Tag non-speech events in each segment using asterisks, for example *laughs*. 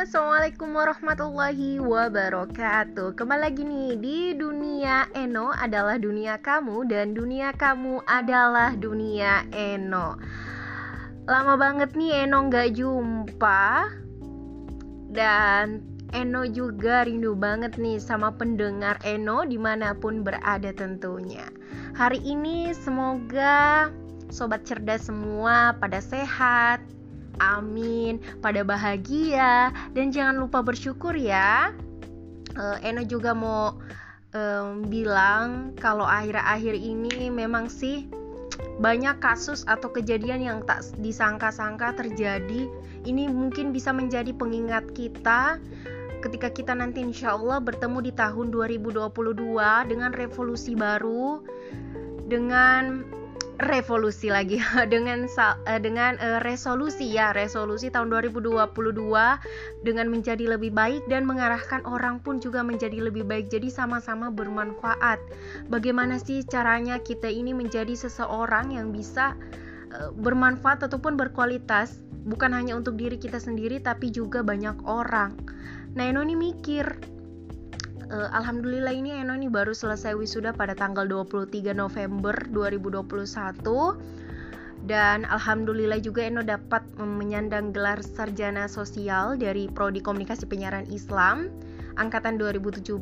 Assalamualaikum warahmatullahi wabarakatuh. Kembali lagi nih di dunia Eno adalah dunia kamu Dan dunia kamu adalah dunia Eno. Lama banget nih Eno gak jumpa Dan Eno juga rindu banget nih sama pendengar Eno di mana pun berada tentunya. Hari ini semoga sobat cerdas semua pada sehat amin, pada bahagia dan jangan lupa bersyukur ya. Uh, Eno juga mau um, bilang kalau akhir-akhir ini memang sih banyak kasus atau kejadian yang tak disangka-sangka terjadi. Ini mungkin bisa menjadi pengingat kita ketika kita nanti insya Allah bertemu di tahun 2022 dengan revolusi baru, dengan revolusi lagi. *laughs* Dengan uh, dengan uh, resolusi ya resolusi tahun 2022 dengan menjadi lebih baik dan mengarahkan orang pun juga menjadi lebih baik. Jadi sama-sama bermanfaat. Bagaimana sih caranya kita ini menjadi seseorang yang bisa uh, bermanfaat ataupun berkualitas? Bukan hanya untuk diri kita sendiri tapi juga banyak orang. Nah ini mikir uh, alhamdulillah ini Eno ini baru selesai wisuda pada tanggal 23 November 2021 dan alhamdulillah juga Eno dapat menyandang gelar sarjana sosial dari prodi komunikasi penyiaran Islam angkatan 2017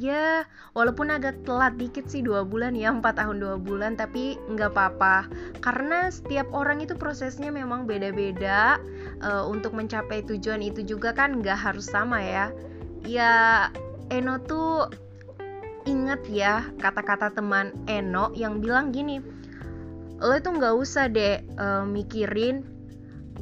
ya walaupun agak telat dikit sih dua bulan ya empat tahun dua bulan tapi nggak apa-apa. Karena setiap orang itu prosesnya memang beda-beda. Uh, untuk mencapai tujuan itu juga kan nggak harus sama ya. Ya Eno tuh inget ya kata-kata teman Eno yang bilang gini lo itu nggak usah deh uh, mikirin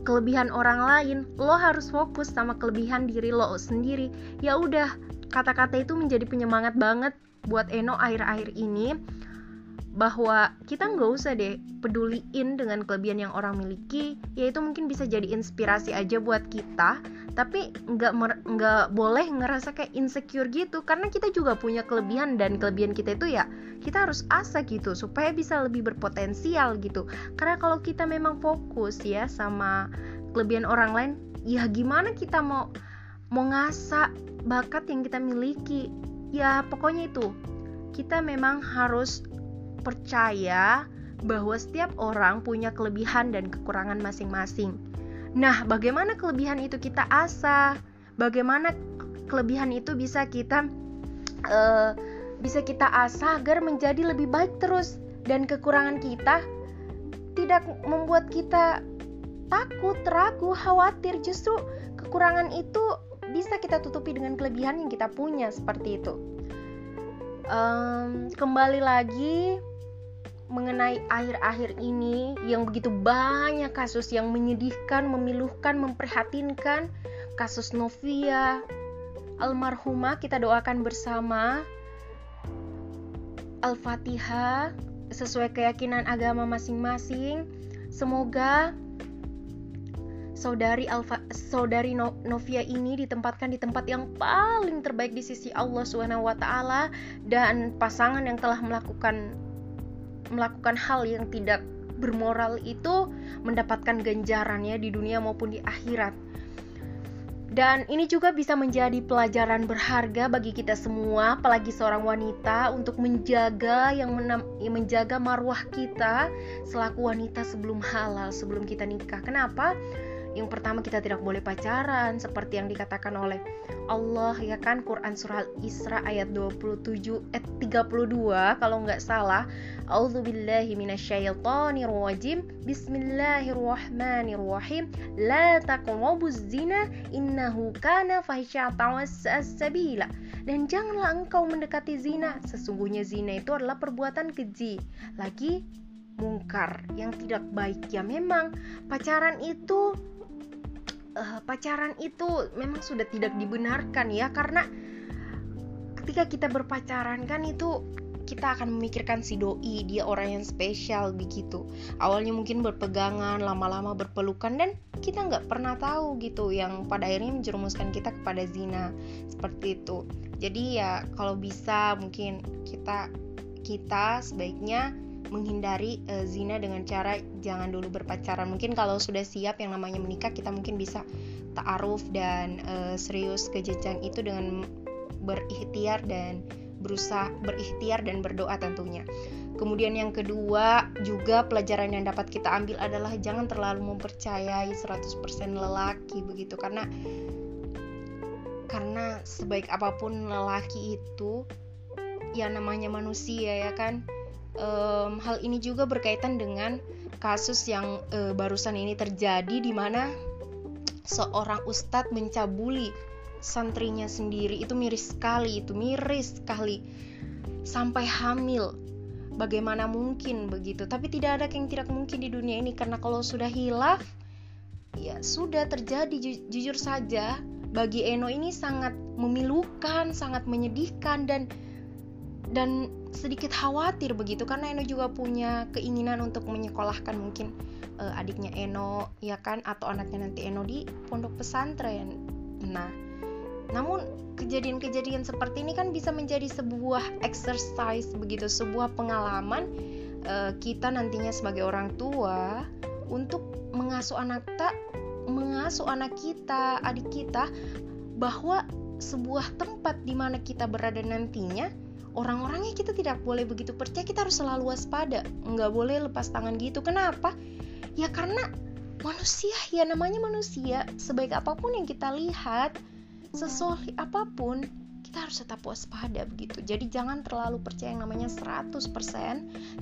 kelebihan orang lain. Lo harus fokus sama kelebihan diri lo sendiri. Ya udah kata-kata itu menjadi penyemangat banget buat Eno akhir-akhir ini bahwa kita nggak usah deh peduliin dengan kelebihan yang orang miliki yaitu mungkin bisa jadi inspirasi aja buat kita tapi nggak nggak boleh ngerasa kayak insecure gitu. Karena kita juga punya kelebihan dan kelebihan kita itu ya kita harus asa gitu supaya bisa lebih berpotensial gitu. Karena kalau kita memang fokus ya sama kelebihan orang lain ya gimana kita mau mau ngasah bakat yang kita miliki? Ya pokoknya itu kita memang harus percaya bahwa setiap orang punya kelebihan dan kekurangan masing-masing. Nah, bagaimana kelebihan itu kita asah? Bagaimana kelebihan itu bisa kita uh, bisa kita asah agar menjadi lebih baik terus dan kekurangan kita tidak membuat kita takut, ragu, khawatir. Justru kekurangan itu bisa kita tutupi dengan kelebihan yang kita punya seperti itu. Um, kembali lagi mengenai akhir-akhir ini yang begitu banyak kasus yang menyedihkan, memiluhkan, memprihatinkan, kasus Novia almarhumah kita doakan bersama Al-Fatihah sesuai keyakinan agama masing-masing. Semoga saudari Alfa, saudari Novia ini ditempatkan di tempat yang paling terbaik di sisi Allah Subhanahu wa taala dan pasangan yang telah melakukan melakukan hal yang tidak bermoral itu mendapatkan ganjarannya di dunia maupun di akhirat. Dan ini juga bisa menjadi pelajaran berharga bagi kita semua, apalagi seorang wanita untuk menjaga yang menjaga marwah kita selaku wanita sebelum halal, sebelum kita nikah. Kenapa? Yang pertama kita tidak boleh pacaran seperti yang dikatakan oleh Allah ya kan? Quran surah Isra ayat 27 eh 32 kalau nggak salah. A'udzubillahi minasyaitonir rajim Bismillahirrahmanirrahim. La taqrabuz zina innahu kana fahisyatan dan janganlah engkau mendekati zina. Sesungguhnya zina itu adalah perbuatan keji. Lagi mungkar yang tidak baik. Ya memang pacaran itu uh, pacaran itu memang sudah tidak dibenarkan ya karena ketika kita berpacaran kan itu kita akan memikirkan si doi dia orang yang spesial begitu. Awalnya mungkin berpegangan lama-lama berpelukan dan kita nggak pernah tahu gitu yang pada akhirnya menjerumuskan kita kepada zina seperti itu. Jadi ya kalau bisa mungkin kita kita sebaiknya menghindari uh, zina dengan cara jangan dulu berpacaran. Mungkin kalau sudah siap yang namanya menikah kita mungkin bisa ta'aruf dan uh, serius ke jenjang itu dengan berikhtiar dan berusaha berikhtiar dan berdoa tentunya. Kemudian yang kedua juga pelajaran yang dapat kita ambil adalah jangan terlalu mempercayai 100% lelaki begitu karena karena sebaik apa pun lelaki itu ya namanya manusia ya kan um, hal ini juga berkaitan dengan kasus yang uh, barusan ini terjadi di mana seorang ustadz mencabuli santrinya sendiri. Itu miris sekali itu miris sekali. Sampai hamil. Bagaimana mungkin begitu? Tapi tidak ada yang tidak mungkin di dunia ini karena kalau sudah hilaf ya sudah terjadi. Ju jujur saja bagi Eno ini sangat memilukan sangat menyedihkan dan dan sedikit khawatir begitu karena Eno juga punya keinginan untuk menyekolahkan mungkin uh, adiknya Eno ya kan atau anaknya nanti Eno di pondok pesantren. Nah namun kejadian-kejadian seperti ini kan bisa menjadi sebuah exercise begitu, sebuah pengalaman uh, kita nantinya sebagai orang tua untuk mengasuh anak tak mengasuh anak kita, adik kita bahwa sebuah tempat di mana kita berada nantinya orang-orangnya kita tidak boleh begitu percaya kita harus selalu waspada. Nggak boleh lepas tangan gitu. Kenapa? Ya karena manusia ya namanya manusia. Sebaik apa pun yang kita lihat sesolih apa pun kita harus tetap waspada begitu. Jadi jangan terlalu percaya yang namanya 100%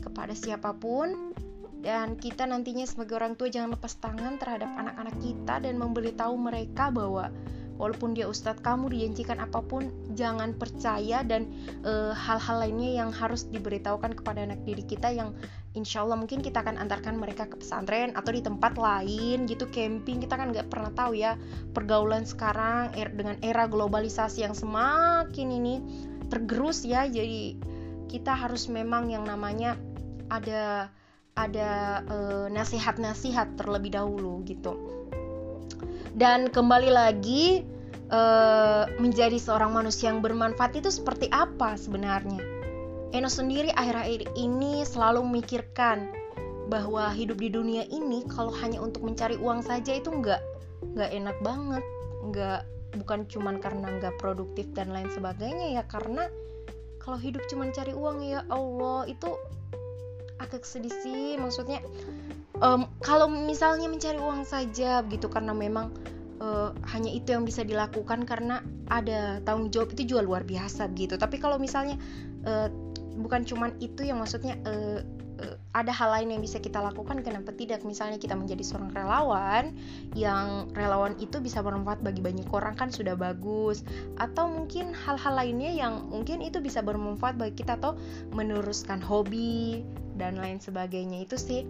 kepada siapa pun. Dan kita nantinya sebagai orang tua jangan lepas tangan terhadap anak-anak kita dan memberitahu mereka bahwa walaupun dia ustadz kamu dijanjikan apa pun jangan percaya dan eh, hal-hal lainnya yang harus diberitahukan kepada anak diri kita yang insya Allah mungkin kita akan antarkan mereka ke pesantren atau di tempat lain gitu camping. Kita kan nggak pernah tahu ya pergaulan sekarang er, dengan era globalisasi yang semakin ini tergerus ya. Jadi kita harus memang yang namanya ada ada uh, nasihat-nasihat terlebih dahulu gitu dan kembali lagi uh, menjadi seorang manusia yang bermanfaat itu seperti apa sebenarnya? Eno sendiri akhir-akhir ini selalu memikirkan bahwa hidup di dunia ini kalau hanya untuk mencari uang saja itu nggak nggak enak banget. Nggak bukan cuman karena nggak produktif dan lain sebagainya ya karena kalau hidup cuma cari uang ya Allah itu agak sedih sih. Maksudnya um, kalau misalnya mencari uang saja begitu karena memang uh, hanya itu yang bisa dilakukan karena ada tanggung jawab itu juga luar biasa gitu. Tapi kalau misalnya uh, bukan cuman itu yang maksudnya uh, ada hal lain yang bisa kita lakukan kenapa tidak? Misalnya kita menjadi seorang relawan yang relawan itu bisa bermanfaat bagi banyak orang kan sudah bagus. Atau mungkin hal-hal lainnya yang mungkin itu bisa bermanfaat bagi kita atau meneruskan hobi dan lain sebagainya. Itu sih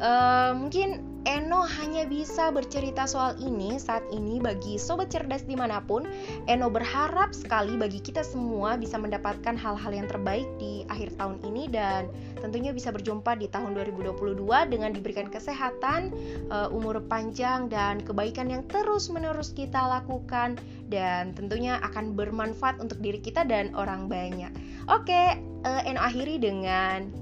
uh, mungkin Eno hanya bisa bercerita soal ini saat ini bagi sobat cerdas di mana pun. Eno berharap sekali bagi kita semua bisa mendapatkan hal-hal yang terbaik di akhir tahun ini dan tentunya bisa berjumpa di tahun 2022 dengan diberikan kesehatan, uh, umur panjang dan kebaikan yang terus-menerus kita lakukan dan tentunya akan bermanfaat untuk diri kita dan orang banyak. Oke, uh, Eno akhiri dengan